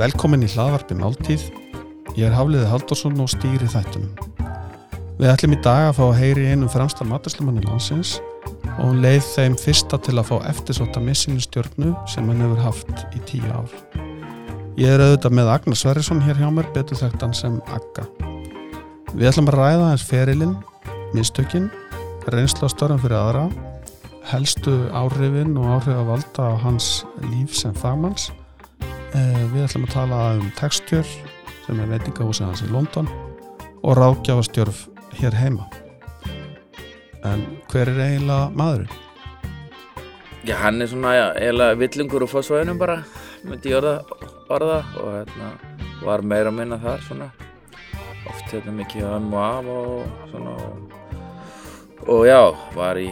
Velkomin í hlaðvarpi Máltíð. Ég er Hafliði Haldursson og stýri þættunum. Við ætlum í dag að fá að heyri einum fremsta maturslumanni landsins og hún leið þeim fyrsta til að fá eftirsóta missinustjörnu sem hann hefur haft í tíu ár. Ég er auðvitað með Agnar Sverrisson hér hjá mér, betur þekktan sem Agga. Við ætlum að ræða hans ferilinn, mistökinn, reynslu á störðum fyrir aðra, helstu áhrifin og áhrif að valda á hans líf sem fagmanns Eh, Við ætlum að tala um textjör sem er veitingahúsið hans í London og ráðgjafastjörf hér heima. En hver er eiginlega maðurinn? Já, hann er svona eiginlega villingur úr fósvæðinum bara, myndi ég orða, orða og hérna var meira að minna þar svona. Oft hérna mikið um og af og svona og, og já, var í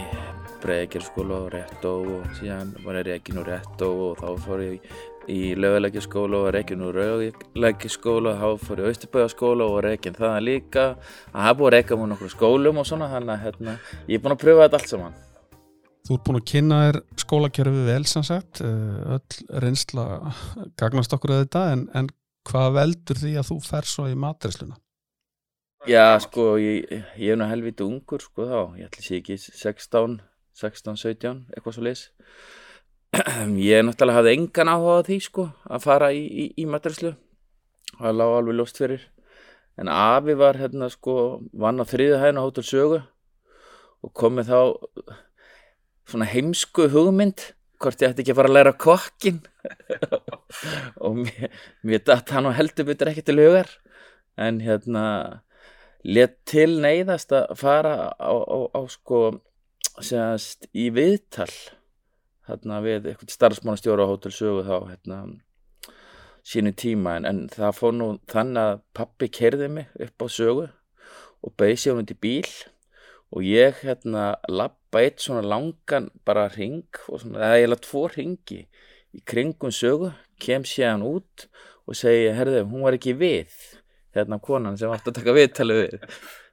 Breiðgjörskóla og Rettó og síðan var ég reikin úr Rettó og þá fór ég í löguleikjaskóla og reikin úr löguleikjaskóla þá fór ég austurbæðaskóla og var reikin það líka að hafa búið að reika múið nokkur skólum og svona þannig að hérna, ég er búin að pröfa þetta allt saman Þú ert búin að kynna þér skólakjörfi vel sem sagt, eh, öll reynsla gagnast okkur að þetta en, en hvað veldur því að þú fer svo í matreisluna? Já, sko, ég, ég er nú helviti ungur sko þá, ég ætli sé ekki 16, 16, 17, eitthvað svo leys ég náttúrulega hafði engan áhuga því sko að fara í, í, í matræslu það lág alveg ljóst fyrir. En Afi var hérna sko vann á þriðu hæðin á Hótel Sögu og komið þá svona heimsku hugmynd hvort ég ætti ekki að fara að læra kokkin og mér, mér datt hann og heldur betur ekki til hugar. En hérna let til neyðast að fara á, á, á sko segast í viðtal. Hérna við eitthvað starfsmánastjóra á Hótel Sögu þá hérna sínu tíma. En, en það fór nú þannig að pappi kerði mig upp á Sögu og beði sér hún til bíl. Og ég hérna lappa eitt svona langan bara ring og svona, eða laði tvo ringi í kringum Sögu kem séðan út og segi, herðu, hún var ekki við hérna konan sem átti að taka viðtalið við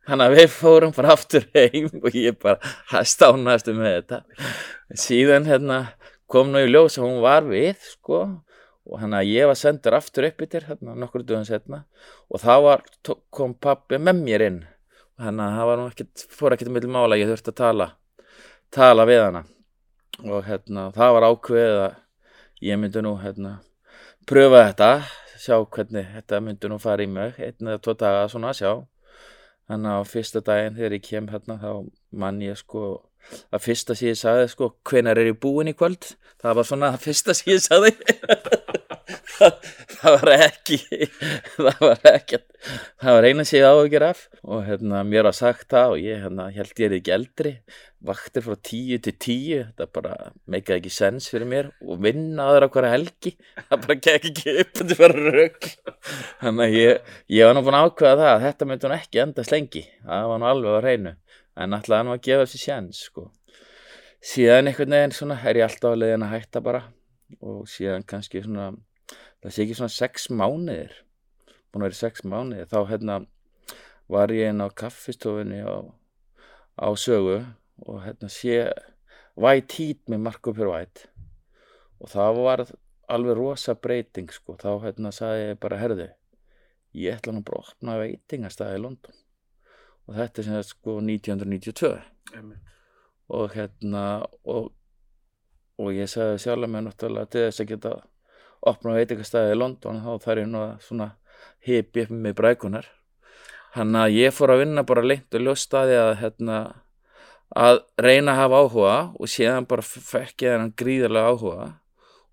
Þannig að við fórum bara aftur heim og ég bara stánaðist um með þetta. Síðan hérna, kom nú í ljós að hún var við sko og hann að ég var sendur aftur upp yfir hérna nokkur dögum setna og þá var, kom pappi með mér inn. Og hann að það var nú ekkert, fór ekkert með mála, ég þurfti að tala, tala við hana. Og hérna það var ákveðið að ég myndi nú hérna pröfa þetta, sjá hvernig þetta myndi nú fara í mig, einn eða tvo daga svona að sjá. Þannig að fyrsta daginn þegar ég kem hérna þá mann ég sko að fyrsta ég sagði sko hvenar er ég búin í kvöld? Það var svona að fyrsta ég sagði það, það var ekki það var ekki það var eina á að gera af og hérna mér var sagt það og ég hérna held ég er ekki eldri vaktir frá tíu til tíu þetta bara meikaði ekki sens fyrir mér og vinna aðra hverja helgi það bara gekk ekki upp þetta var rögg þannig að ég, ég var nú búin að ákveða það að þetta myndi hún ekki endast lengi það var nú alveg á reynu en alltaf hann var að gefa þessi sjans sko. Síðan einhvern veginn svona er ég alltaf að leiðin að hætta bara og síðan kannski svona það sé ekki svona sex mánuðir. Búin að vera sex mánuðir. Þá hérna var ég inn á kaffistofunni á, á sögu og hérna sé White Heat með Marko Pjör White. Og það var alveg rosa breyting sko. Þá hérna sagði ég bara herði ég ætla nú bara að opna veitingastæði í London. Og þetta er sem sagt sko 1992 Einmitt. og hérna og, og ég sagði sjálf mér náttúrulega til þess að geta opna veitingastæði í London þá þarf ég nú að svona hipi upp með brækunar hann að ég fór að vinna bara lengt og ljóstaði að hérna að reyna að hafa áhuga og séðan bara fekk ég þennan gríðarlega áhuga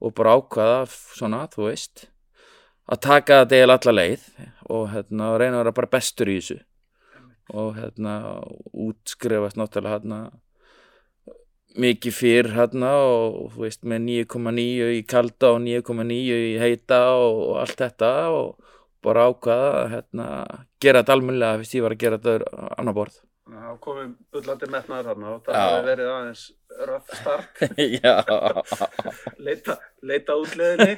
og bara ákvaða svona, þú veist að taka þetta eða alla leið og hérna reyna að vera bara bestur í þessu. Og hérna útskrefast náttúrulega hérna mikið fyrr hérna og þú veist með 9,9 í kalda og 9,9 í heita og, allt þetta og bara ákvaða hérna gera þetta almennilega fyrst ég var að gera þetta annar borð. Að það komið bullandi metnaður þarna og það Já. hafi verið aðeins röff start, já, leita, leita útleðinni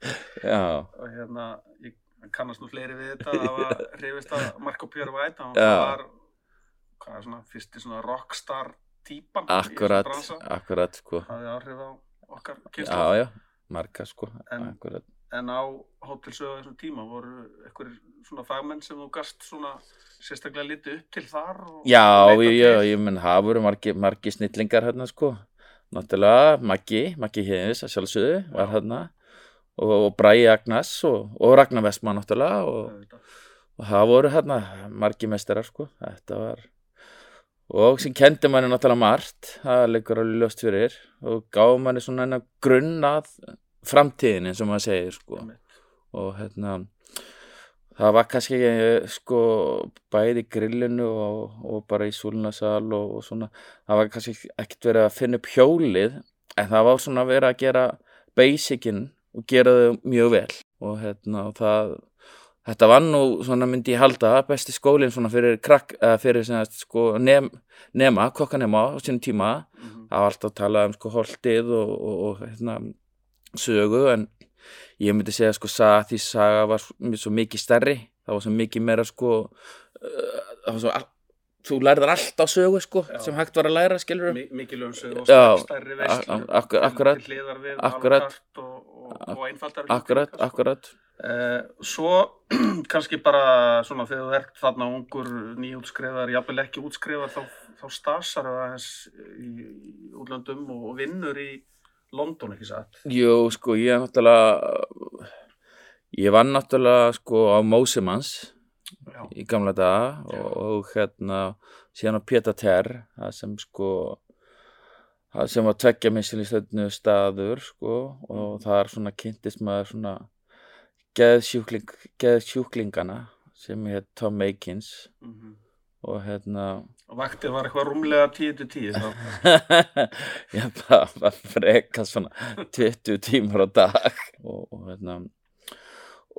já, og hérna, ég kannast nú fleiri við þetta það var hrifist að Marko Pjör Væt hann Já. var hvað er svona, fyrsti svona rockstar típan akkurat, akkurat sko. Hafði áhrif á okkar já, kynslu já, marga sko En- en á hótelsögu á þessum tíma voru einhverjir svona fagmenn sem þú gast svona sérstaklega litið upp til þar og já, leitað ég, menn það voru margi, margi snillingar hérna sko. Náttúrulega Maggi, Maggi Heiðis að sjálfsögðu var Já. hérna. Og, og Bræi Agnes og, og Ragnar Vestmann náttúrulega og, og það voru hérna margi mestarar sko. Þetta var og sem kendi manni náttúrulega margt það leikur alveg ljóst fyrir. Og gáði manni svona enna grunn að framtíðin eins og maður segir sko. Og hérna það var kannski eh, sko bæði grillinu og, og bara í súlunasal og, og svona. Það var kannski ekkert verið að finna upp hjólið en það var svona verið að gera basicin og gera þau mjög vel. Og hérna það þetta var nú svona myndi ég halda besti skólinn svona fyrir krakk eða fyrir sko nem, nema kokkanema á sínum tíma. Mhm. það var alltaf að tala um sko holtið og, og, og hérna, sögu en ég myndi segja sko saga því saga var svo, mikið stærri. Það var svo mikið meira sko uh, það var svo all, þú lærðar allt á sögu sko Já. sem hægt var að læra skilur Mi- mikil umsög og Já, stærri akkur- akkurat, akkurat. og, og, og akkurat, akkurat. Eh, svo kannski bara svona þegar þú ert þarna ungur nýjútskriðar, jafnvel ekki útskrifar þá, þá stasar það aðeins í, útlöndum og, vinnur í London ekki satt? Jú, sko, ég er náttúrulega ég vann náttúrulega sko á Mósimans Já, í gamla daga og, og hérna síðan á Péta Ter það sem sko það sem var tveggja missilistöðnu staður sko og þar svona kynntist maður svona geðsjúkling, geðsjúklingana sem heit Tom Makins mm og hérna og vaktið var eitthvað rúmlega 10-10 þá. Já, það var freka svona 20 tímar á dag. Og, og hérna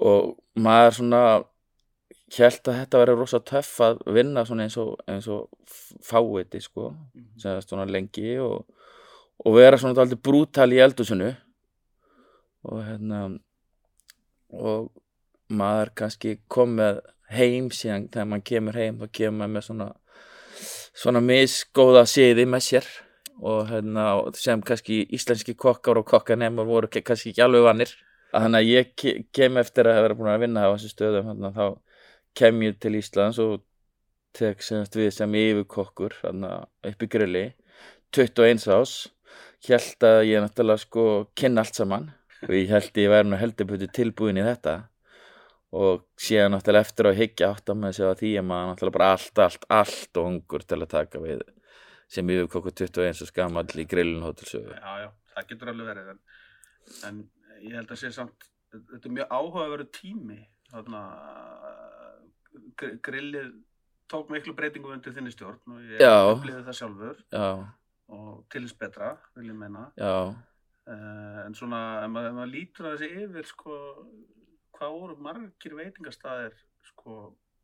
og maður svona held að þetta verið rosa töff að vinna svona eins og, eins og fáiði sko, sem það svona lengi og, og vera svona aldrei brútal í eldusinu og hérna og maður kannski kom með heim síðan þegar maður kemur heim þá kemur maður með svona svona misgóða siði með sér og hérna, sem kannski íslenski kokkar og kokkanemar voru kannski ekki alveg vanir þannig að ég ke- kem eftir að vera búin að vinna á þessu stöðum hérna, þá kem ég til Íslands og tek semst við sem yfirkokkur hérna, upp í grilli. 21 ás held að ég náttúrulega sko kynna allt saman og ég held ég væri nú heldur betur tilbúin í þetta. Og síðan náttúrulega eftir að higgja átt að með sig á því að maður náttúrulega bara allt, allt, allt og ungur til að taka við sem yfirkokkur 21 og skamall í grillin hótelsögu Já, já, það getur alveg verið en, en ég held að sé samt þetta er mjög áhugaveru tími þarna gr- grillið tók miklu breytingu undir þinni stjórn og ég upplýði það sjálfur. Já, og til þess betra, vil ég meina. Já, en svona, ef maður, ef maður lítur að þessi yfir sko, hvað voru margir veitingastæðir sko,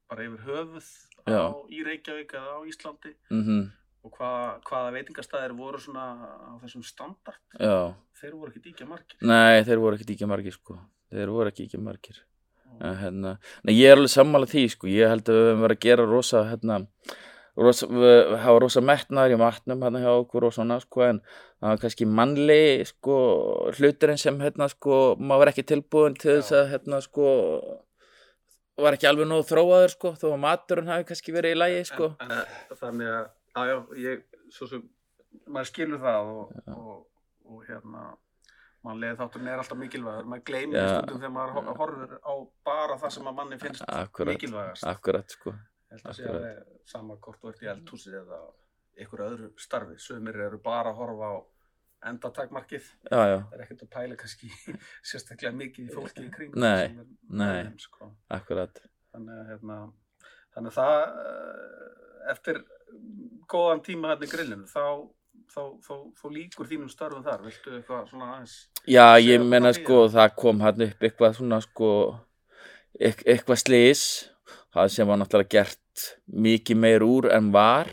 bara yfir höfuð á, í Reykjavík eða á Íslandi? Mhm, og hvað, hvaða veitingastæðir voru svona á þessum standard? Já. Þeir voru ekki díkja margir. Nei, þeir voru ekki ekki margir sko. Þeir voru ekki ekki margir. Hérna, nei, ég er alveg sammála því sko. Ég held að við höfum verið að gera rosa hérna, rosa, við hafa rosa metnaður í matnum hérna hjá okkur og svona sko en það var kannski mannli sko hluturinn sem hérna sko maður var ekki tilbúin til þess að hérna sko var ekki alveg nóg þróaður sko þó að maturinn hafi kannski verið í lægi sko. en, en, þannig að, já, já, ég svo sem, maður skilur það og, og, og hérna mannlega þátturinn er alltaf mikilvægur. Maður gleymir stundum þegar maður ho- horfir á bara það sem að manni finnst Akkurat, mikilvægast. akkurat sko held að sé akkurat. alveg sama hvort þú ert í eldhúsi eða einhverju öðru starfi sömur eru bara að horfa á endatakmarkið Já, já, það er ekkert að pæla kannski sérstaklega mikið í fólki í kring Nei, nei. með þeim, sko. akkurat þannig að hérna, þannig að það eh, eftir góðan tíma hérna í grillinu þá, þá, þá, þá líkur þínum störfum þar viltu eitthvað svona aðeins Já, Segja ég menna sko, það kom hann upp eitthvað svona sko, eit- eitthvað slís, það sem var náttúrulega gert mikið meir úr en var.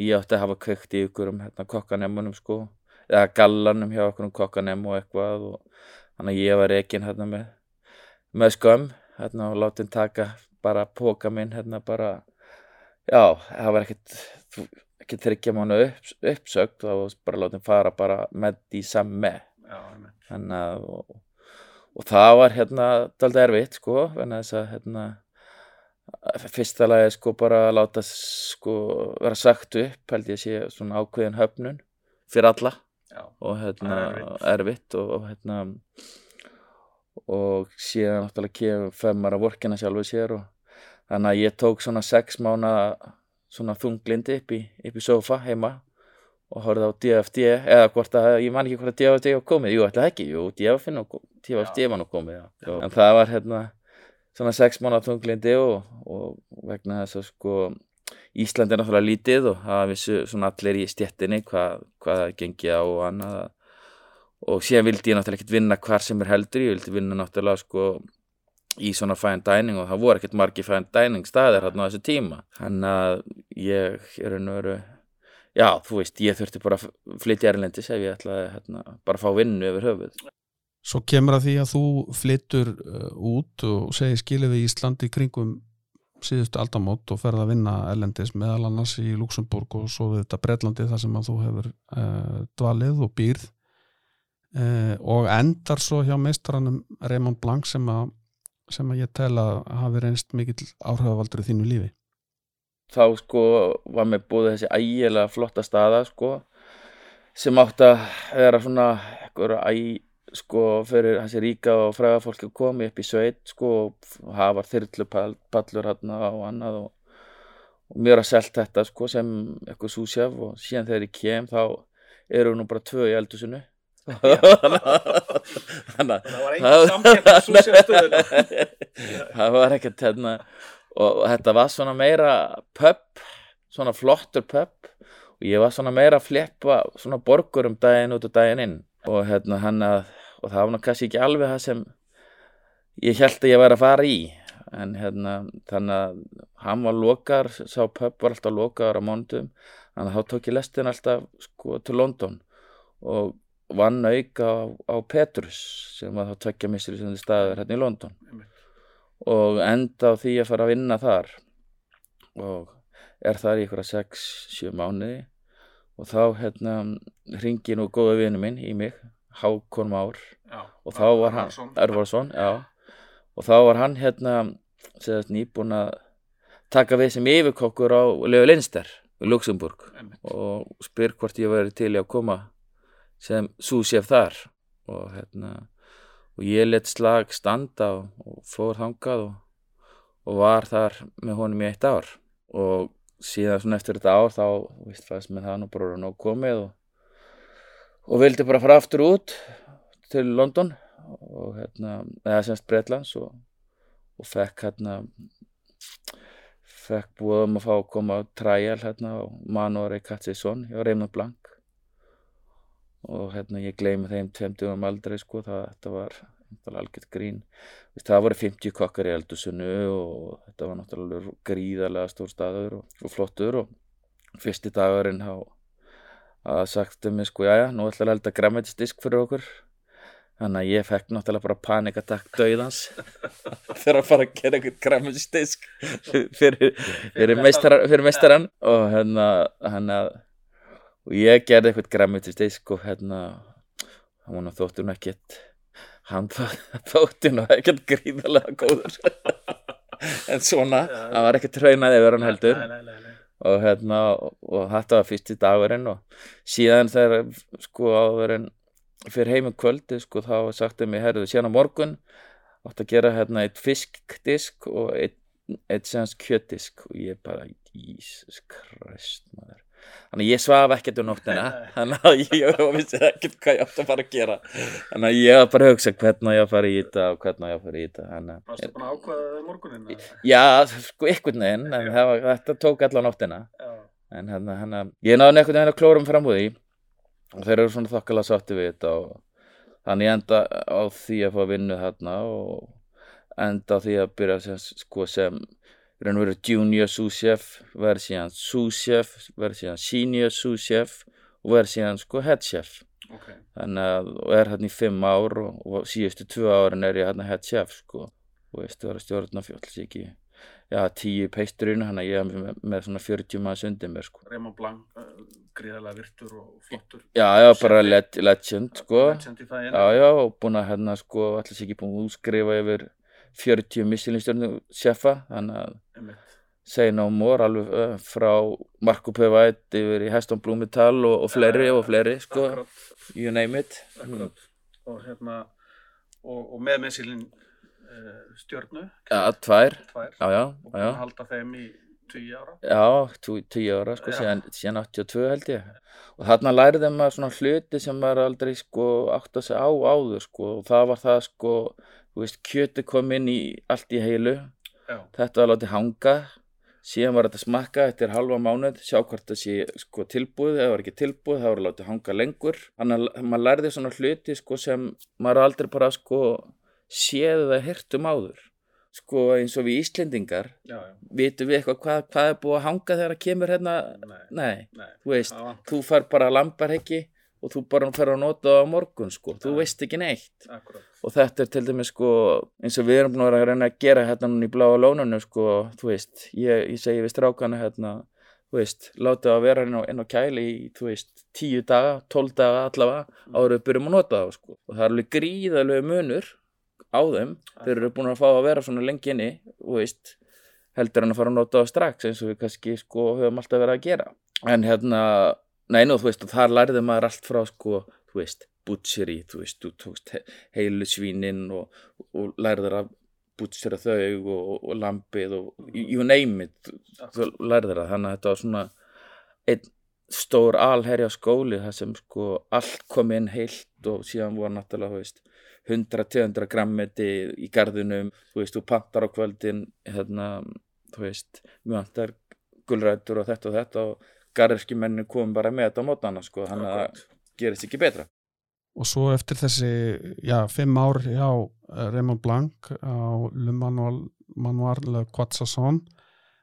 Ég átti að hafa kveikt í ykkur um hérna, kokkanemunum sko, eða gallanum hjá okkur um kokkanem og eitthvað og þannig að ég var reikin hérna með, með skömm hérna og látin taka bara póka minn hérna bara já, það var ekkert ekki þryggja mánu upp, það var bara látin fara bara með því samme þannig að og, og það var hérna daldið erfitt sko að þess að hérna fyrsta lagi sko bara að láta sko vera sagt upp held ég sé svona ákveðin höfnun fyrir alla Já, og hérna er erfitt. og, og hérna og síðan náttúrulega kemur femmar að vorkina sjálfu sér og þannig að ég tók svona sex mána svona þunglindi upp í, upp í sofa heima og horfði á DFD eða hvort að, ég man ekki hvort að DFD var komið, jú, ætla það ekki, jú, DFD var nú komið, já. Já. en það var hérna svona sex mána þunglindi og, og vegna þess að sko Ísland er náttúrulega lítið og það vissu svona allir í stjettinni hvað, hvað það gengi á og annað. Og síðan vildi ég náttúrulega ekkert vinna hvar sem er heldur, ég vildi vinna náttúrulega sko í svona fine dining og það voru ekkert margi fine dining staðir hérna á þessu tíma. Þannig að ég er veru já, þú veist, ég þurfti bara að flytja erlendis ef ég ætlaði hérna, bara að fá vinnu yfir höfuð Svo kemur að því að þú flyttur uh, út og segir skilið við Ísland í kringum síðustu aldamót og ferð að vinna erlendis meðal annars í Luxemburg og svo við þetta Breitlandi þar sem að þú hefur uh, dvalið og býrð uh, og endar svo hjá meistaranum Raymond Blanc sem að, sem að ég tel að hafi reynst mikill áhrifavaldur í þínu lífi. þá sko var mér búið þessi ægilega flotta staða sko sem átt að vera svona eitthvað æ sko fyrir þessi ríka og fræga fólki að koma upp í sveit sko og hafa þyrlupallur hérna og annað og, og mér að selt þetta sko sem eitthvað súsjaf og síðan þegar ég kem þá eru nú bara tvö í eldusinu þannig að það var engin samkeppni svo sem stöðuna. það var ekkert hérna. Og þetta var svona meira pub svona flottur pub og ég var svona meira að fleppa svona borgur um daginn út og daginn inn. Og hérna hann að og það var kannski ekki alveg það sem ég held að ég væri að fara í. En hérna þannig að hann var lokar, sá pub var alltaf lokar á mándum þannig að þá tók ég lestin alltaf sko til London. Og vann auka á, á Petrus sem var þá tvekja missir sem þið staður hérna í London. Og enda á því að fara að vinna þar. Og er þar í ykkur að 6-7 mánuði. Og þá hérna ringi nú góða vinu minn í mig Hákon Már. Já, og þá var hann. Örvarsson, já. Og þá var hann hérna segðast nýbúin að taka við sem yfirkokkur á Leo Linster í Luxemburg og spyr hvort ég væri til að koma sem súsef þar. Og hérna og ég let slag standa og, og fór þangað og, og var þar með honum í eitt ár. Og síðan svona eftir þetta ár þá vist fæst með það nú bara nú komið og, og vildi bara fara aftur út til London og hérna, eða semst Breitlands og, og fekk hérna fekk búðum að fá að koma á trial hérna á Manore Katsisson hjá Raymond Blanc. Og hérna ég gleymi þeim tveimtugum aldrei sko það þetta var algjört grín. Það voru 50 kokkar í eldusinu og þetta var náttúrulega gríðarlega stór staður og, og flottur og fyrsti dagurinn þá að sagti mig sko jæja, nú ætlar að elda græmmetisdisk fyrir okkur. Þannig að ég fekk náttúrulega bara panikatakk döiðans fyrir að fara að gera einhvern græmmetisdisk fyrir, fyrir, meistaran, fyrir meistaran og hérna, hérna og ég gerði eitthvað græmmetisdisk og hérna hann þótti hún ekkert hann þó- þótti nú ekkert gríðarlega góður. En svona, hann var ekkert traunaði yfir hann heldur Nei, nei, nei, nei. Og hérna og, þetta var fyrsti dagurinn og síðan þegar sko áður en fyrir heimum kvöldi sko þá sagti mig herðu síðan á morgun átt að gera hérna eitt fiskdisk og eitt, eitt séðans kjötdisk. Og ég bara Jesus Christ maður þannig að ég svaf ekkert um nóttina þannig að ég vissi ekkert hvað ég átt að fara að gera þannig að ég var bara að hugsa hvernig ég að fara í þetta og hvernig ég að fara í þetta þannig að að ákvaða það morgunin? eða? Já, sko, einhvern veginn, en var, þetta tók allan nóttina. En hérna, hérna, ég náði einhvern veginn að klórum fram úr því og þeir eru svona þokkala sátti við þetta og þannig enda á því að fá vinnu þarna og enda á því að byrja sem, sko, sem raun og veru junior sous-chef, verð síðan sous-chef, verð síðan senior sous-chef og verð síðan sko head chef. ok. Þannig að og er hérna í fimm ár og, og síðustu tvö árin er ég hérna head chef sko. þú veist, vera stjórna fjóls ekki, já, tíu peisturinn hann að ég er með, með svona 40 maður sundið mér sko. Raymond Blanc, uh, gríðarlega virtur og flottur. Já, já, bara le legend sko, Legend í fæðinu. já, já, og búin að hérna sko, allir sé ekki búin að útskrifa yfir 40 missilinstjórnu sjefa, þannig að say no more alveg uh, frá Marko Pövætt yfir í Heston Blúmital og, og fleiri og fleiri sko, Akkurat, you name it. Akkurat. Og hérna, og, og með messilin uh, stjörnu, Já, tvær, tvær, já, já, og já, halda þeim í 20 ára. já, tú- tíu ára sko, síðan, síðan 82 held ég. Og þarna lærði maður svona hluti sem maður aldrei sko átt að segja á áður sko. Og það var það sko, þú veist, kjöti kom inn í allt í heilu. Já, þetta var látið hanga. Síðan var þetta smakka eftir halva mánuð. Sjá hvort það sé sko tilbúið. Eða var ekki tilbúið, það var látið hanga lengur. Þannig að maður lærði svona hluti sko sem maður aldrei bara sko séð eða hirt um áður. Sko eins og við Íslendingar já, já. vitum við eitthvað hvað, hvað er búið að hanga þegar það kemur hérna? Nei, nei, nei. þú veist, þú far bara lambarheggi og þú bara fer að nota á morgun sko, þú veist ekki neitt. Akkurat. og þetta er til dæmis sko eins og við erum búin að reyna að gera hérna núna í bláa lónunum sko, þú veist. Ég, ég segi við strákana hérna þú veist, láta að vera inn á, kæli í, þú veist, tíu daga, tólf daga allavega, áður við byrjum að nota það sko. og það er alveg gríðalegu munur á þeim, þeir eru búin að fá að vera svona lengi inni, þú veist. Heldur en að fara að nota það strax eins og við kannski sko höfum alltaf verið að gera. En hérna, nei nú, þú veist og þar lærði maður allt frá sko þú veist, butcheri, þú veist, þú tókst he heilu svínin og, og lærðir að butchera þau og, og lambið og you name it þú lærðir að þannig að þetta var svona einn stór alherja skóli þar sem sko allt kom inn heilt og síðan voru náttúrulega, þú veist 100-200 grammeti í garðinum, þú veist, þú pantar á kvöldin hérna, þú veist mjög vantar gulrætur og þetta og þetta og garðirskjumennin komum bara með þetta á mótana, sko, þannig að það gerist ekki betra. og svo eftir þessi já, fimm ár hjá eh, Raymond Blanc á Le Manoir, Manoir Le Quatsasson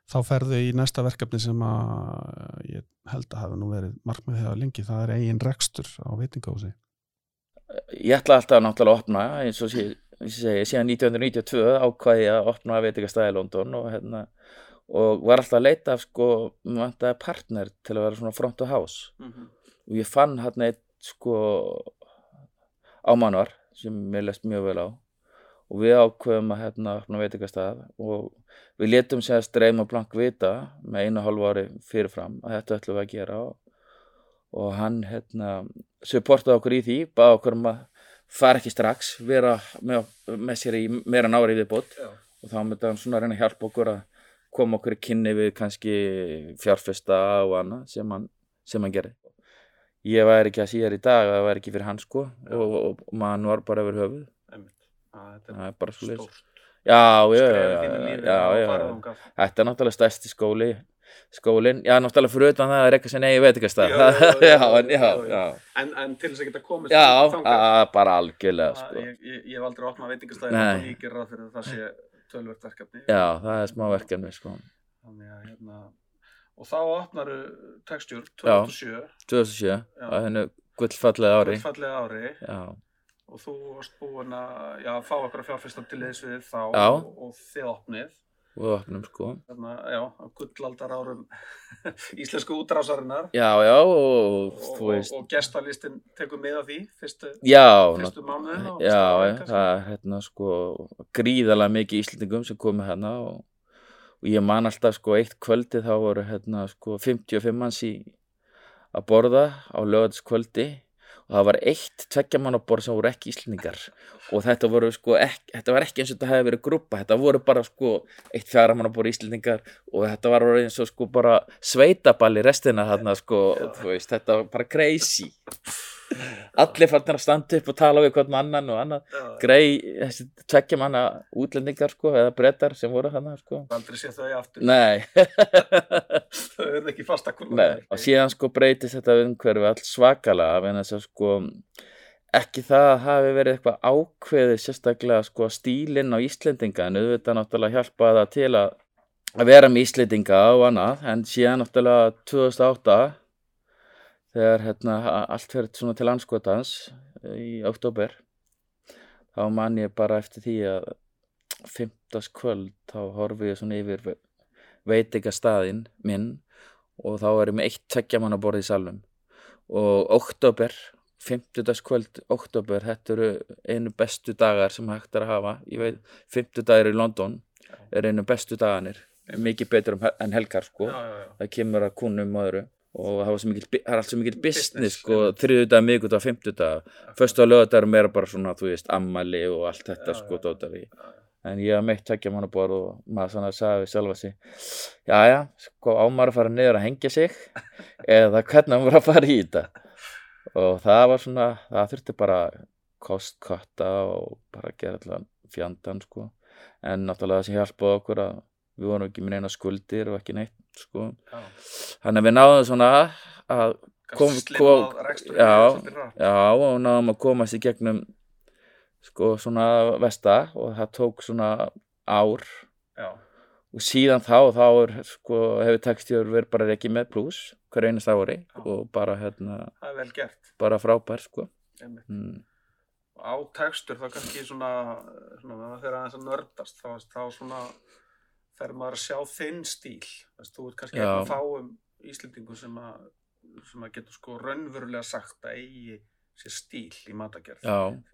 þá ferðu í næsta verkefni sem að ég held að hafa nú verið markmið þegar lengi, það er eigin rekstur á veitingahúsi Ég ætla alltaf náttúrulega að opna, eins og sé, segi, síðan 1992 ákvaði ég að opna veitingastæði í London og hérna og var alltaf að leita af sko, mér vantaði partner til að vera svona front of house. Mhm. og ég fann hann eitt sko á manuar sem mér lest mjög vel á. Og við ákveðum að hérna opna veitingastað og við letum sér að streym og blank vita með einu og hálfu ári fyrirfram að þetta ætlum við að gera og, og hann hérna supportaði okkur í því, baði okkur um að fara ekki strax, vera með, með sér í meira en ári viðbót. Já, og þá myndi hann svona reyna að hjálpa okkur að koma okkur kynni við kannski fjárfesta og annað sem hann, sem hann gerði. Ég væri ekki að síðar í dag að það væri ekki fyrir hann sko og, og, og mann var bara yfir höfuð. Það er bara svo stórt Já, já, já, já, já, já, já, já. Þetta er náttúrulega stærsti skóli, skólinn. Já, náttúrulega fyrir utan það að reyka sér negi veitingastað. Já, já, já, já, já, en já, já, já. já. Til þess að geta komist Já, þangað, að- bara algjörlega sko. ég, ég, ég hef aldrei opnað veitingastæði Nei. og líkir ráð fyrir að það sé tölvört verkefni. Já, það er smá verkefni sko. Þannig að hérna, og þá opnaru textjur 2007, 2007, Já. að hennu gullfallega ári. fallega ári Já, og þú varst búin að já, fá okkur að fjárfesta til þess við þá Já. og, og þið opnið. Og við opnum sko. Þarna, já, á gullaldar árum íslensku útrásarinnar. Já, já, og og, og, og gestalistin tekur með af því fyrstu, fyrstu mánuðin já, já, það er hérna sko gríðalega mikið Íslendingum sem komið hérna og, og ég man alltaf sko eitt kvöldi þá voru hérna sko 55 manns í að borða á lögatskvöldi og það var eitt tveggjamannaborð sem voru ekki Íslendingar. Og þetta voru sko ekki, þetta var ekki eins og þetta hefði verið grúpa, þetta voru bara sko eitt fjaramannaborð Íslendingar. Og þetta var orðið eins og sko bara sveitaballi restina þarna sko, veist, þetta var bara crazy allir fannir að standa upp og tala við hvern annan og annað. Grei, þessi tveggja manna útlendingar sko, eða brettar sem voru hann sko. aldrei sé þau aftur. Nei, þau eru ekki fasta og síðan sko breytist þetta umhverfi all svakalega af en þess að sko ekki það að hafi verið eitthvað ákveðið sérstaklega sko stílinn á Íslendinga en auðvitað náttúrulega hjálpa það til að vera með Íslendinga og annað en síðan náttúrulega 2008 þegar hérna allt svona til anskotans í oktober þá man ég bara eftir því að fimmtas kvöld þá horfi ég svona yfir veitingastæðin minn og þá er ég með eitt tveggjaman að borða í salnum. Og oktober, fimmtudagskvöld oktober, þetta eru einu bestu dagar sem hægt er að hafa. Ég veit, fimmtudagur í London er einu bestu daganir mikið betur um, hel- en helgar sko. Já, já, já. það kemur að kúnum og öðru og það, mikil, það er allt svo mikil business, sko, þriðudag, miðgudag, fimmtudag föstu og lögadag er bara svona, þú veist, ammali og allt þetta, Já, sko, já. dótar í Já, já. en ég haf meitt tvekja manna borð og maður svona sagði við sjálfa sig já, já, sko, ámar að fara niður að hengja sig eða hvernig hann var að fara í þetta? Og það var svona, það þurfti bara kostkotta og bara gera allan fjandan, sko. En náttúrulega það sem hjálpaði okkur að við vorum ekki með neina skuldir og ekki neitt, sko. Þannig að við náðum svona að Kom- kom- já. Já, og náðum að komast í gegnum sko svona vesta og það tók svona ár Já, og síðan þá, þá er sko hefur textjör verið bara ekki með pluss hver einast ári Já. og bara hérna, það er bara frábær sko mm. á tekstur þá kannski svona, svona þegar aðeins að nördast þá, þá svona fer maður að sjá þinn stíl. Þess, þú ert kannski Já. ekki að fáum Íslendingu sem að, sem að getur sko raunverulega sagt að eigi sér stíl í matagerð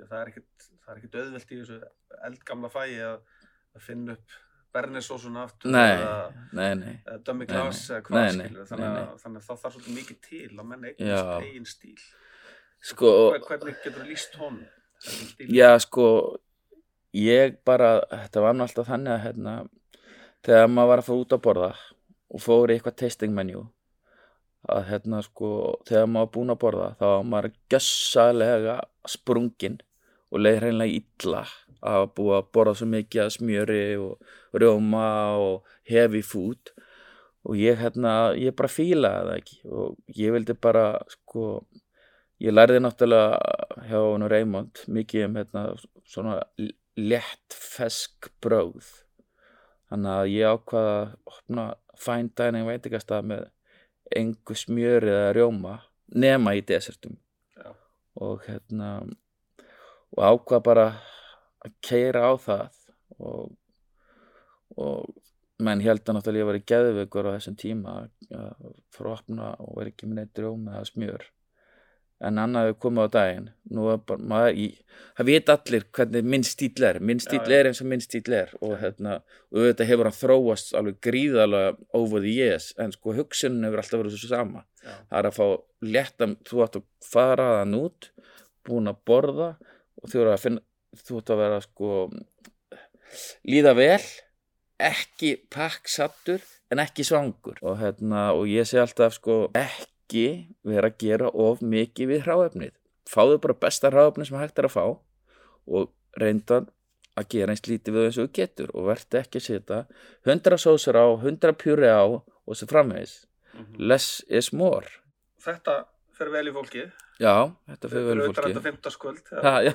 það er er ekkit auðvelt í þessu eldgamla fæi að, að finna upp bernisósuna aftur eða, Nei, glas eða hvað skilur þannig, að- það þarf svolítið mikið til að menn Já. eignast eigin stíl. Sko, Hver- hvernig getur þú líst honum? Já, sko, ég bara, þetta var alltaf þannig að hérna, þegar maður var að fara út að borða og fór í eitthvað tasting menu að hérna, sko, þegar maður var búinn að borða þá var maður gjössalega sprungin og leið hreinlega illa að búið að borða svo mikið að smjöri og rjóma og heavy food. Og ég hérna, ég bara fílaði það ekki og ég vildi bara, sko, ég lærði náttúrulega hjá hún Raymond mikið um hérna, svona létt fesk bröð þannig að ég ákvaða að opna fine dining veitingastað með engu smjöri eða rjóma nema í desertum Já. og hérna og ákvaða bara að keira á það og, og menn held að náttúrulega ég var í geðveikur á þessum tíma að fara að opna og vera ekki með neitt rjóma eða smjör en annað hefur komið á daginn. Bara, maður, í, það veit allir hvernig minn stíl er, minn stíl er eins og minn stíl er og hérna, og auðvitað hefur hann þróast alveg gríðalega over the years, en sko hugsunin hefur alltaf verið svo sama, Já. það er að fá létta, þú átt að fara þann út búin að borða og þú ert að vera sko líða vel ekki pakksattur en ekki svangur. Og, hérna, og ég sé alltaf sko ekki vera að gera of mikið við hráefnið. Fáðu bara besta hráefnið sem hægt er að fá og reynda að gera eins lítið við eins og þú getur og verði ekki að setja 100 sósur á, 100 pjúri á og svo framvegis. Mhm. less is more. Þetta fer vel í fólkið. Já, þetta fyrir vel Fyrir utan fólki þetta fimmtaskvöld Ha, já.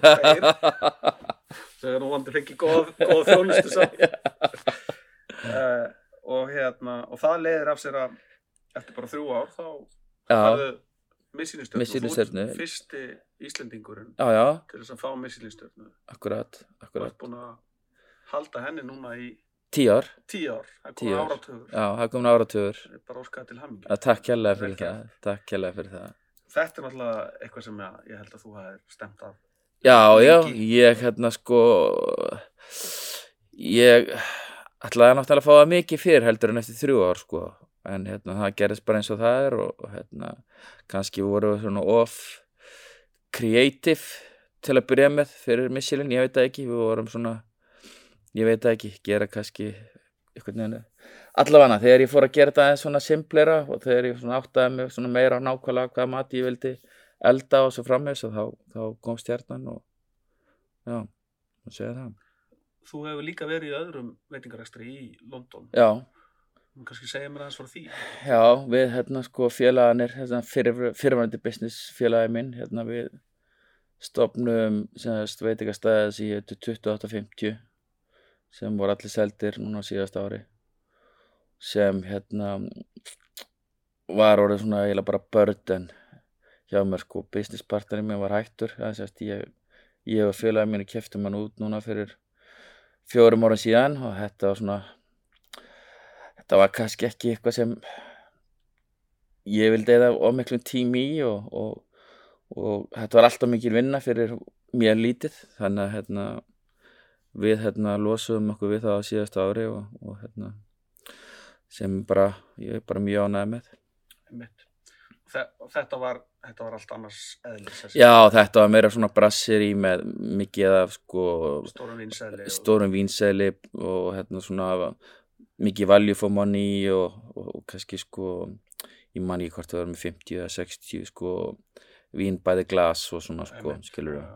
þegar nú vandi fengið góð, góð þjónustu samt. Uh, og hérna og það leiðir af sér að eftir bara þrjú ár þá ert fyrsti Íslendingurinn já, já, til þess að fá missilistjörnu akkurat, og akkurat. ert búin að halda henni núna í ár, það er Tíu komið ár. áratugur. Já, það er komin að takk Vel fyrir fyrir það. Þetta er náttúrulega eitthvað sem ég, ég held að þú hafðir stemt af Já, já, ég hérna sko ég ætlaði náttúrulega að fá það mikið fyrr heldur en eftir þrjú ár sko en hérna það gerðist bara eins og það er og, hérna kannski voru við svona off creative til að byrja með fyrir missilin, ég veit það ekki. Við vorum svona, ég veit það ekki. Gera kannski allavega þegar ég fór að gera aðeins svona simplera og þegar ég áttaði mig svona meira á nákvæmlega hvaða mat ég vildi elda og svo frammeins og þá, þá kom stjarnan og já, það segja það. Þú hefur líka verið í öðrum veitingarekstri í London. Já, kannski segja mér aðeins frá því? Já, við hérna sko félaganir hérna, fyrir, fyrirvændi business félagi minn hérna við stopnum ég heitir 2850 sem voru allir seldir núna síðast ári sem hérna var orðið svona eiginlega bara burden hjá mér sko, business partnerinn mér var hættur sést ég, ég og félagi mínu keftum hann út núna fyrir fjórum ára síðan og þetta var svona þetta var kannski ekki eitthvað sem ég vildi eða ómiklum tími í og, og, og þetta var alltaf mikil vinna fyrir mér lítið. Þannig að hérna, við hérna losum okkur við það á síðasta ári og, og hérna sem bara, ég er bara mjög ánægð með. Og Þetta var, þetta var allt annars eðlis Já, þetta var meira svona brassir í með mikið af sko stórum vinsæli og- vínsæli og hérna svona mikið value for money og, og, og kannski sko ég man ekki hvort það var með 50 eða 60 sko vín bæði glas og svona sko Einmitt. skilur Já,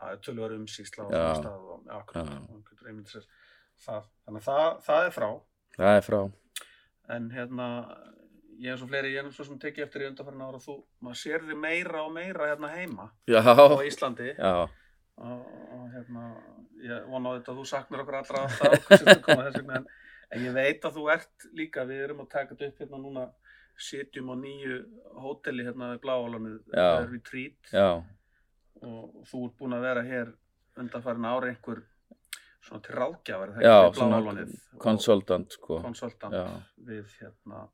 já, tölvar umsýsla og Já. svona stað og akkurat, og það. Þannig að það, það er frá. Það er frá. En hérna ég eins og fleiri, ég er svo sem tekið eftir í undarfærin ára þú, maður sér þið meira og meira hérna heima Já, á Íslandi. Já, og, og hérna ég vona á þetta að þú saknar okkur allra alltaf sem þú koma þess vegna en, en ég veit að þú ert líka, við erum að taka þetta upp hérna núna sitjum á nýju hóteli hérna við Bláálanið Já. það er retreat já, og þú ert búin að vera hér undanfærin ári einhver svona til ráðgjafar við svona Bláálanið konsultant sko konsultant Já. við hérna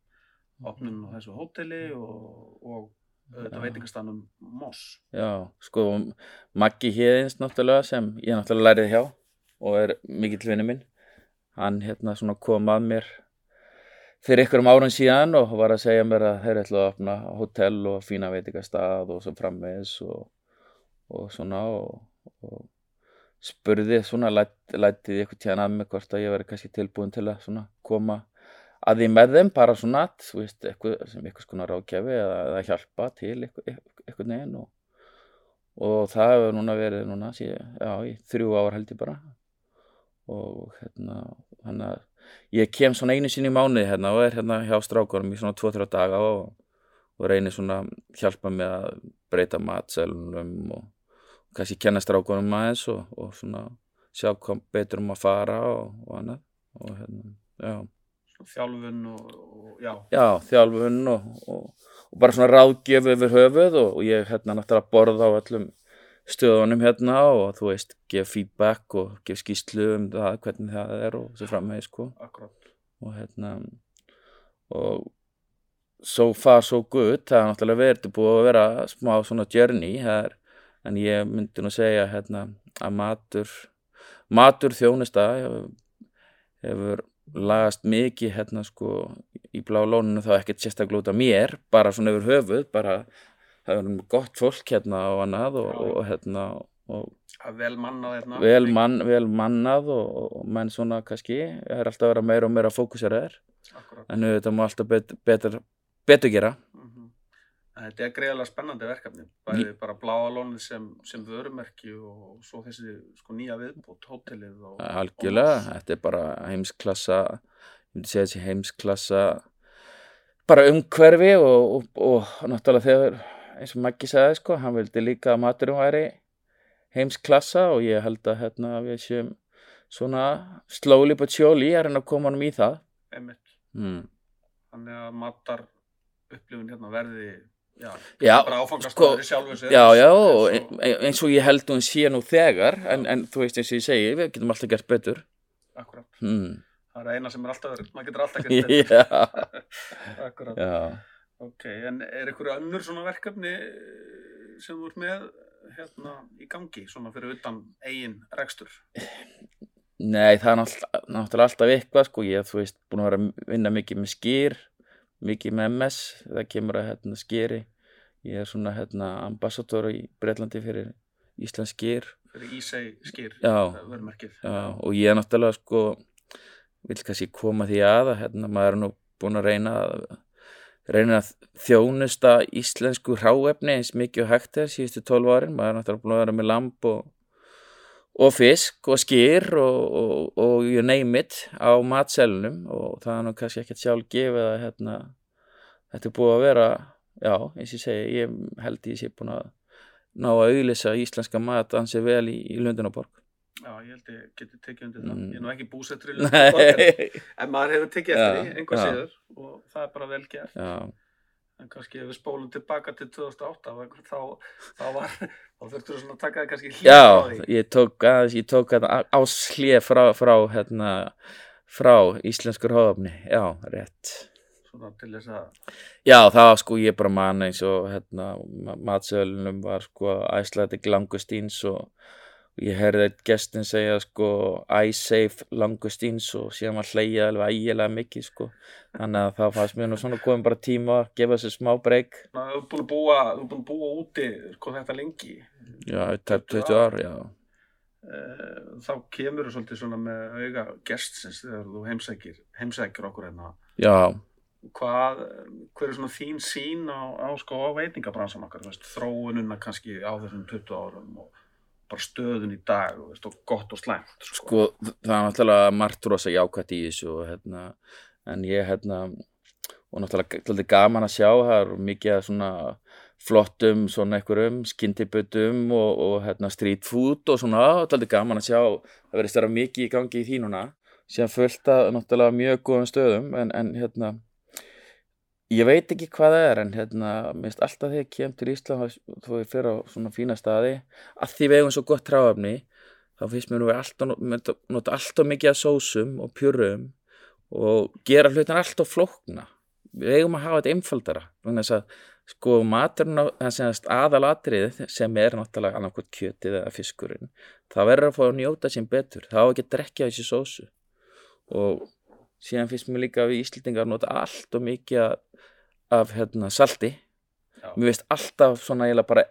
opnun á þessu hóteli og, og Já. veitingastanum Moss Já, sko Maggi Héðins náttúrulega sem ég náttúrulega lærið hjá og er mikill vinnu minn hann hérna svona kom að mér fyrir einhverjum árun síðan og var að segja mér að þeir ætla að opna hótel og fína veitingastað og svo framvegis og, og svona og, og spurði svona læt, lætið eitthvað tíðan að mig hvort að ég veri kannski tilbúin til að svona koma að því með þeim bara svona þú veist, eitthvað sem eitthvað skona ráðgjafi eða, eða hjálpa til eitthvað, eitthvað neginn og, og það hefur núna verið núna sí, já, í þrjú ár held ég bara og hérna að ég kem svona einu sinni í mánuði hérna og er hérna hjá strákunum í svona 2-3 daga og, og reynir svona hjálpa með að breyta matselunum og, og kannski kenna strákunum aðeins og, og svona sjá hvað betur um að fara og, annað. Og hérna, já. Þjálfun og, og já, já, þjálfun og, bara svona ráðgjöf yfir höfuð og, og ég hérna náttúrulega borða á öllum stöðunum hérna og þú veist, gef feedback og gef skýslu um það, hvernig það er og svo framvegis sko. Akkurat. Og hérna og so far so good. Það er náttúrulega verið búið að vera smá svona journey það er, en ég myndi nú segja hérna að matur matur þjónusta hefur, hefur lagast mikið hérna sko í blá lóninu þá ekkert sérstaklega út af mér bara svona yfir höfuð bara það er gott fólk hérna og annað og, og, hérna og Það er vel mannað hérna. vel, mann, vel mannað og, og menn svona kannski er alltaf að vera meira og meira fókuseraðir Akkurat. En þetta má alltaf bet, betur, betur gera. Mm Þetta er greiðlega spennandi verkefni. Bæði bara bláa lónið sem, sem vörumerki og svo þessi sko nýja viðbútt, hótelið og, algjörlega, og þetta er bara heimsklassa ég myndi segja þessi heimsklassa bara umhverfi og, og, og náttúrulega þegar eins og Maggi sagði sko, hann vildi líka að maturum væri heimsklassa og ég held að hérna við séum svona slowly but surely að reyna að koma honum í það. Einmitt. Mm. þannig að matar upplifun hérna verði já, Já, bara sko, áfangastöður sjálfu sér. Já, já, eins og ein- ein- eins og ég held hún sé nú þegar en, en þú veist eins og ég segi, við getum alltaf gert betur. Akkurat, hmm. það er eina sem er alltaf verið. Maður getur alltaf gert betur. Já, akkurat, já ok, en er einhverju önnur svona verkefni sem þú ert með hérna í gangi, svona fyrir utan eigin rekstur? Nei, það er náttúrulega, alltaf eitthvað sko, ég þú veist búin að vera að vinna mikið með skýr mikið með MS, það kemur að hérna, skýri ég er svona hérna, ambassador í Breitlandi fyrir Íslands skýr fyrir Ísei skýr Já. vörumerkið. Já, og ég er náttúrulega sko vil kannski koma því að að hérna, maður er nú búin að reyna að reyna að þjónusta íslensku hráefni eins mikið og hægt er síðustu 12 árin, maður er náttúrulega búin að vera með lamb og, og fisk og skýr og, og, you name it á matselunum og það er nú kannski ekkert sjálf gefið að hérna, þetta er búið að vera já, eins og ég segi, ég held ég sé búin að ná að auðlýsa íslenska mat ansi vel í, í Lundunaborg Já, ég held ég geti tekið undir það. Mm. Ég er nú ekki búsettur í Lundaborg, en- maður hefur tekið eftir Já, því, einhver já. síður, og það er bara vel gert. já, en kannski ef við spólum tilbaka til 2008 þá, þá, þá var þá þurftur þú að taka það kannski hlýtt Já, á því ég tók tók þetta áslið frá, frá, hérna, frá íslenskur hóðafni, já, rétt. svona til þess að Já, það var sko, ég bara man eins og, hérna, matsölunum var sko æslæti langustíns og ég heyrði eitt gestin segja sko I save langustíns og síðan var hleyjað alveg ægilega mikið sko. Þannig að það fannst mér nú svona komið bara tíma að gefa sér smá breyk. þú er búin að búa, búin að búa úti sko þetta lengi Já, tæp 20 ár, já. Eh, þá kemur þú svolítið svona með auga gestsins þegar þú heimsækir, heimsækir okkur hérna Já, hvað, hver er svona þín sín á, á sko á veist, þróununa kannski á þessum 20 árum og bara stöðun í dag, þú veist, og gott og slæmt sko. sko það er náttúrulega margt rosa jákvætt í þessu og hérna, en ég hérna, og náttúrulega gaman að sjá, það er mikið svona flottum svona einhverjum skyndibötum og, og hérna street food og svona, náttúrulega gaman að sjá það verðist vera mikið í gangi í síðan fullt að náttúrulega mjög góðum stöðum en, en hérna ég veit ekki hvað það er en hérna, minnst alltaf þegar ég kem til Ísland þá ég fyrir á svona fína staði að því við eigum svo gott tráfni þá finnst mér nú vera alltaf, nota, alltaf mikið af sósum og pjurum og gera hlutin alltaf flókna. Við eigum að hafa þetta einfaldara þess að sko maturinn aðalatrið sem er náttúrulega annarkvæmt kjötið eða fiskurinn það verður að fá að njóta sín betur það á ekki að drekja þessi sósu. Og síðan finnst mér líka við Íslendingar nota allt og mikið af, hérna, salti Já. mér finnst alltaf svona eiginlega bara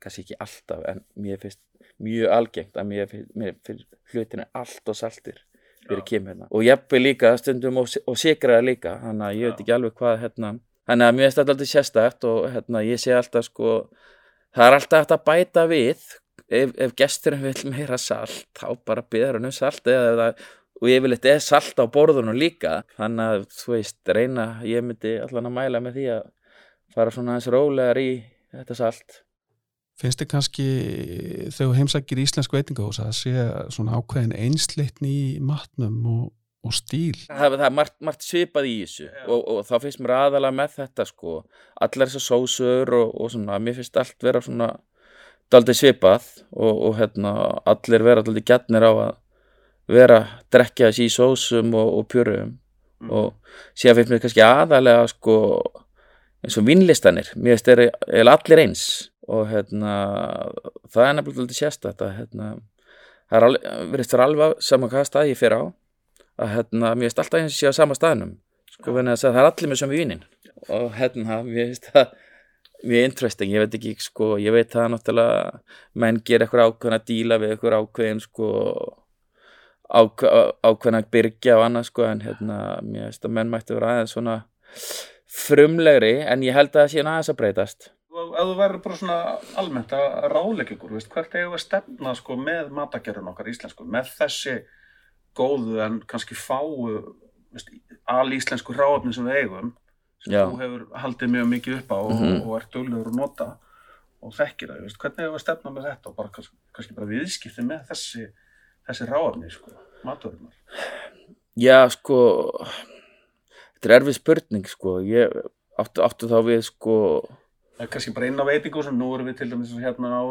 kannski ekki alltaf en mér finnst mjög algengt að mér finnst, finnst hlutinu allt og saltir fyrir kem hérna og jafnveg líka stundum og, og sigraði líka þannig að ég veit Já. ekki alveg hvað hérna þannig að mér finnst alltaf sérstætt og hérna ég sé alltaf sko það er alltaf hægt að bæta við ef, ef gesturinn vil meira salt þá bara byður hann um salt eða, og yfirleitt er salt á borðunum líka þannig að þú veist reyna ég myndi allan að mæla með því að fara svona aðeins rólegar í þetta salt. Finnst þið kannski þegar heimsækir íslensk veitingahús að sé svona ákveðin einsleitni í matnum og, og stíl? það, það er margt, margt svipað í þessu og, og þá finnst mér aðalega með þetta sko. Allar þessar sósur og, og svona mér finnst allt vera svona daldið svipað og, og hérna allir vera daldið gætnir á að vera að drekja þessi í sósum og, og pjörum Mm. og síðan finnst mér kannski aðalega sko eins og vinnlistanir. Mér finnst þeir eiginlega allir eins. Og hérna það er nefnilega alltaf sérstætt hérna það er alveg, verðist vera alveg saman hvaða stað ég fer á. Að hérna mér finnst alltaf eins og sé á sama staðnum. Sko venni að það er allir með sömu vínin og hérna mér finnst það mjög interesting, ég veit ekki sko ég veit það náttúrulega menn gera eitthvað ákveðin að díla við eitthvað ákveðin sko ák ákveðin að byrgja og annað sko en hérna mér finnst að menn mætti vera aðeins svona frumlegri en ég held að það sé aðeins að breytast Og ef þú verður bara svona almennt að ráleika ykkur, veist, hvert eigum við að stefna sko, með matagerðun okkar íslensku, með þessi góðu en kannski fáu veist, alíslensku ráöfni sem við eigum, sem Já. þú hefur haldið mjög mikið upp á og, Mhm. og ert duglegur að nota og þekkir það, veist, hvernig eigum við að stefna með þetta og bara kannski, kannski bara viðskipti með þessi, þessi ráöfni, sko, maturinn. Já, sko þetta er erfið spurning, sko ég áttu, áttu þá við, sko Það er kannski bara inn á veitingu sem nú erum við til dæmis hérna á,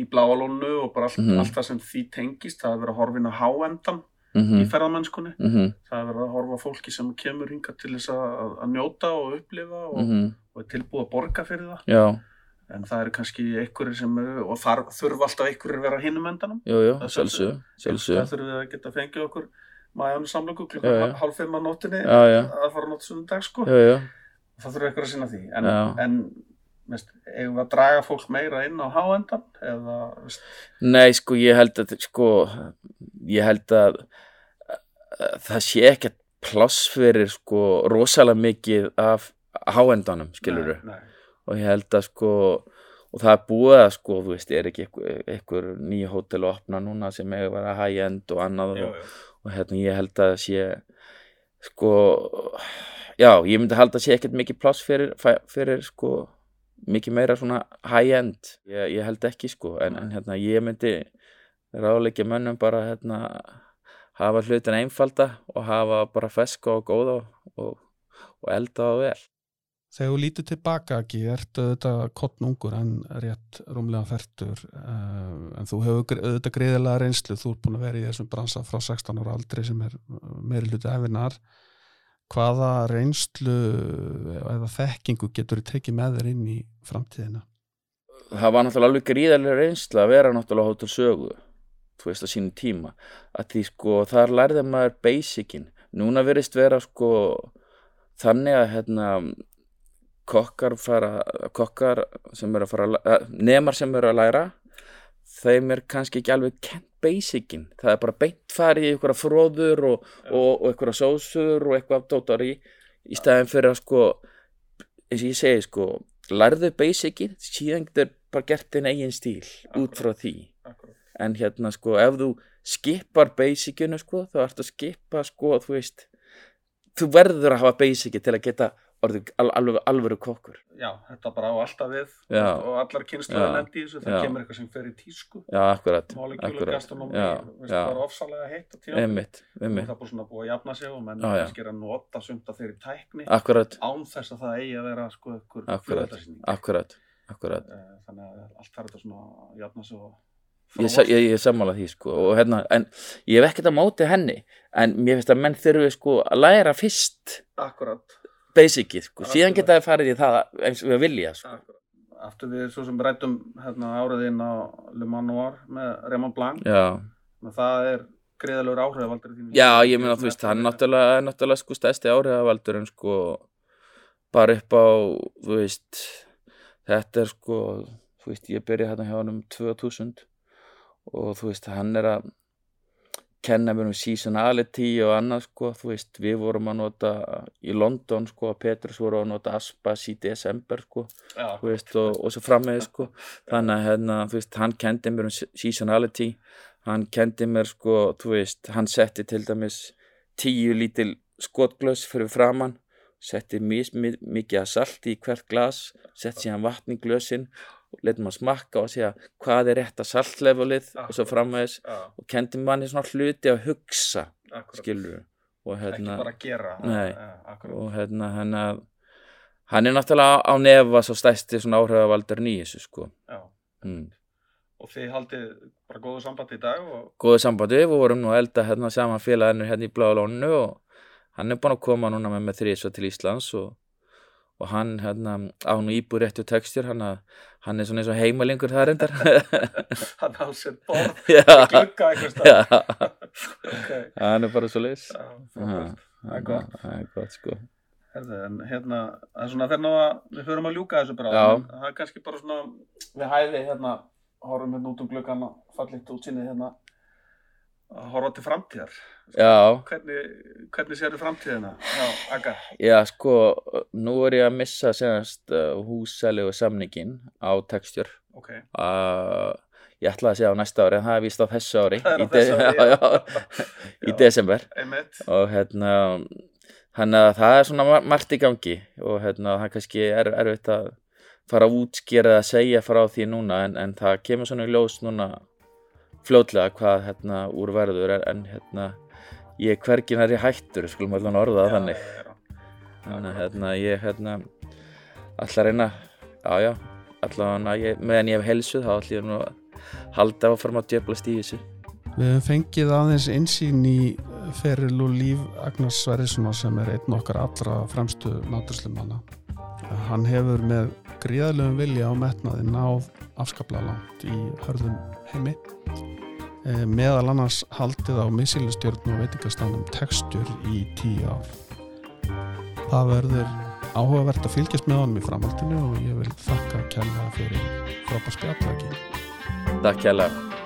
í bláalónu og bara allt, Mhm. allt það sem því tengist, það er verið að horfa inn á háendan mm í ferðamennskunni. -hmm, Það er verið að horfa fólki sem kemur hinga til þess að, að njóta og upplifa og, mm og er tilbúið að borga fyrir það. Já, En það eru kannski einhverjir sem eru, og þar þurfa alltaf einhverjir að vera hinum endanum. jú, jú, Það er sjálfsög Það þurfum við að geta fengið okkur maðurinn samlöku Já, klukkan já. hálf fimm að nóttinni Já, já. að fara nótt sunnum dag sko. jú Það þurfa einhver að sinna því. En, Já. en veist, eigum við að draga fólk meira inn á háendan eða veist, Nei, sko, ég held að, sko, ég held að, að það sé ekkert pláss fyrir, sko, rosalega mikið af háendanum, skilur Nei, nei. Og ég held að, sko, og það er búið að, sko, þú veist, er ekki einhver, nýja hótel að opna núna sem eiga að vera high-end og annað Jú, og, og hérna, ég held að sé, sko, já, ég myndi halda að sé ekkert mikið pláss fyrir, fyrir, sko, mikið meira svona high-end. Ég, ég held ekki sko en, en hérna ég myndi ráðleikja mönnum bara hérna hafa hlutin einfalda og hafa bara feska og góða og, og elda það vel þegar þú lítur tilbaka ekki, ertu auðvitað kottnungur en rétt rúmlega færtur uh, en þú hefur auðvitað greiðilega reynslu, þú ert búin að vera í þessum bransa frá 16 ára aldri sem er meiri hluti efinar hvaða reynslu eða þekkingu getur þú tekið með þér inn í framtíðina? það var náttúrulega alveg gríðarlega reynsla að vera náttúrulega hótel sögu þú veist á sínum tíma. Að því sko þar lærði maður basicin núna verist vera sko þannig að hérna kokkar fara kokkar sem eru að fara eh, nemar sem eru að læra þeim er kannski ekki alveg kent basicin. Það er bara beint farið í einhverja fróður og, og, og einhverja sósur og eitthvað dótar í í staðin fyrir að sko eins og ég segi sko lærðu basicin, síðan getur bara gert þinn eigin stíl út frá því. Akkurat. en hérna sko ef þú skipar basicinu sko þá ertu að skipa sko þú veist þú verður að hafa basici til að geta orðið al alveg alvöru kokkur. Já, þetta bara á alltaf við Já. og allar kynsluður Já. lendi í þessu, það Já. kemur eitthvað sem fer í tísku. Já akkurat, já, það er ofsalega heitt tíma einmitt, og einmitt. það er bara svona búið að jafna sig og menn já. kannski er að nota sumt af þeirri tækni akkurat, án þess að það eigi að vera sko akkurat, flugeldasýning. akkurat akkurat, Eh, þannig að allt þarf þetta svona að jafna sig og ég, ég, ég sammála því sko og hérna, en ég hef ekkert að móti henni en mér finnst að menn þurfi sko að læra fyrst. Akkurat, basicið sko, síðan geta það farið í það eins og við vilja sko. Aftur við svo sem rættum hérna, árið inn á Le Manoir með Raymond Blanc. Það er greiðalegur áhrifavaldur Já, ég meina þú veist, hann er náttúrulega, er náttúrulega sko stærsti áhrifavaldur en sko bara upp á, þú veist þetta er sko þú veist, ég byrja hérna hjá hann um 2000 og þú veist, hann er að kenna mér um seasonality og annað sko, þú veist, við vorum að nota í London sko, Petrus voru að nota Aspas í desember sko Já, þú veist, og, og svo frammeði sko. Þannig að hérna, þú veist, hann kendi mér um se- seasonality hann kendi mér sko, þú veist, hann setti til dæmis tíu lítil skotglös fyrir framann setti mikið að salti í hvert glas setti síðan vatn í glösin og letum að smakka og segja hvað er rétt að saltlevelið og svo frammeðis já, og kendi manni svona hluti að hugsa akkurat skilur og ekki hérna bara að gera. Nei. akkurat. og hérna hann að hann er náttúrulega á nefa svo stæsti svona áhrifavaldur nýjus sko. Mm. og þið haldið bara góðu samband í dag og góðu sambandi, við vorum nú að elda hérna saman félaginu hérna í Bláðalónu og hann er búin að koma núna með með þrísva til Íslands og, og hann hérna á nú íbúr réttu textur hann, hann er svona eins og heimalingur það reyndar. Hann á sér borð glugga já, okay. hann er bara svo frábært. Það er gott. það er gott sko. Herðu, hérna, það er svona þegar ná að við förum að ljúka þessu bara það er kannski bara svona við hæði hérna, horfum hérna út um gluggan og fallit útsinnið hérna að horfa til framtíðar. Já, hvernig, hvernig sérðu framtíðina já, Aga, já sko nú er ég að missa senast uh, húsalegu samningin á textur ok. Uh, ég ætlaði að segja á næsta ári en það er víst á þessu ári á í, de þessu ári, já, já. í Já. desember. Einmitt, og hérna þannig að það er svona mar- margt í gangi og hérna það kannski er erfitt að fara að útskýra eða segja frá því núna en, en það kemur svona í ljós núna fljótlega hvað hérna úr verður en, en hérna ég er hvergin er í hættur skulum allan orða það þannig já, já. þannig að hérna ég hérna ætla að reyna já já allavega ég, meðan ég hef helsu þá ég nú að halda áfram að djöflast í þessu Við höfum fengið aðeins einsýn í feril og líf Agnars Sverrissonar sem er einn okkar allra fremstu náttúrslumanna. Hann hefur með gríðarlegum vilja á metnaði náð afskaplega langt í hörðum heimi. Eh, meðal annars haldið á missilustjörn og veitingastannum tekstur í tíu ár. Það verður áhugavert að fylgjast með honum í framhaldinu og ég vil þakka kærlega fyrir frábær spjallaki. Takk kærlega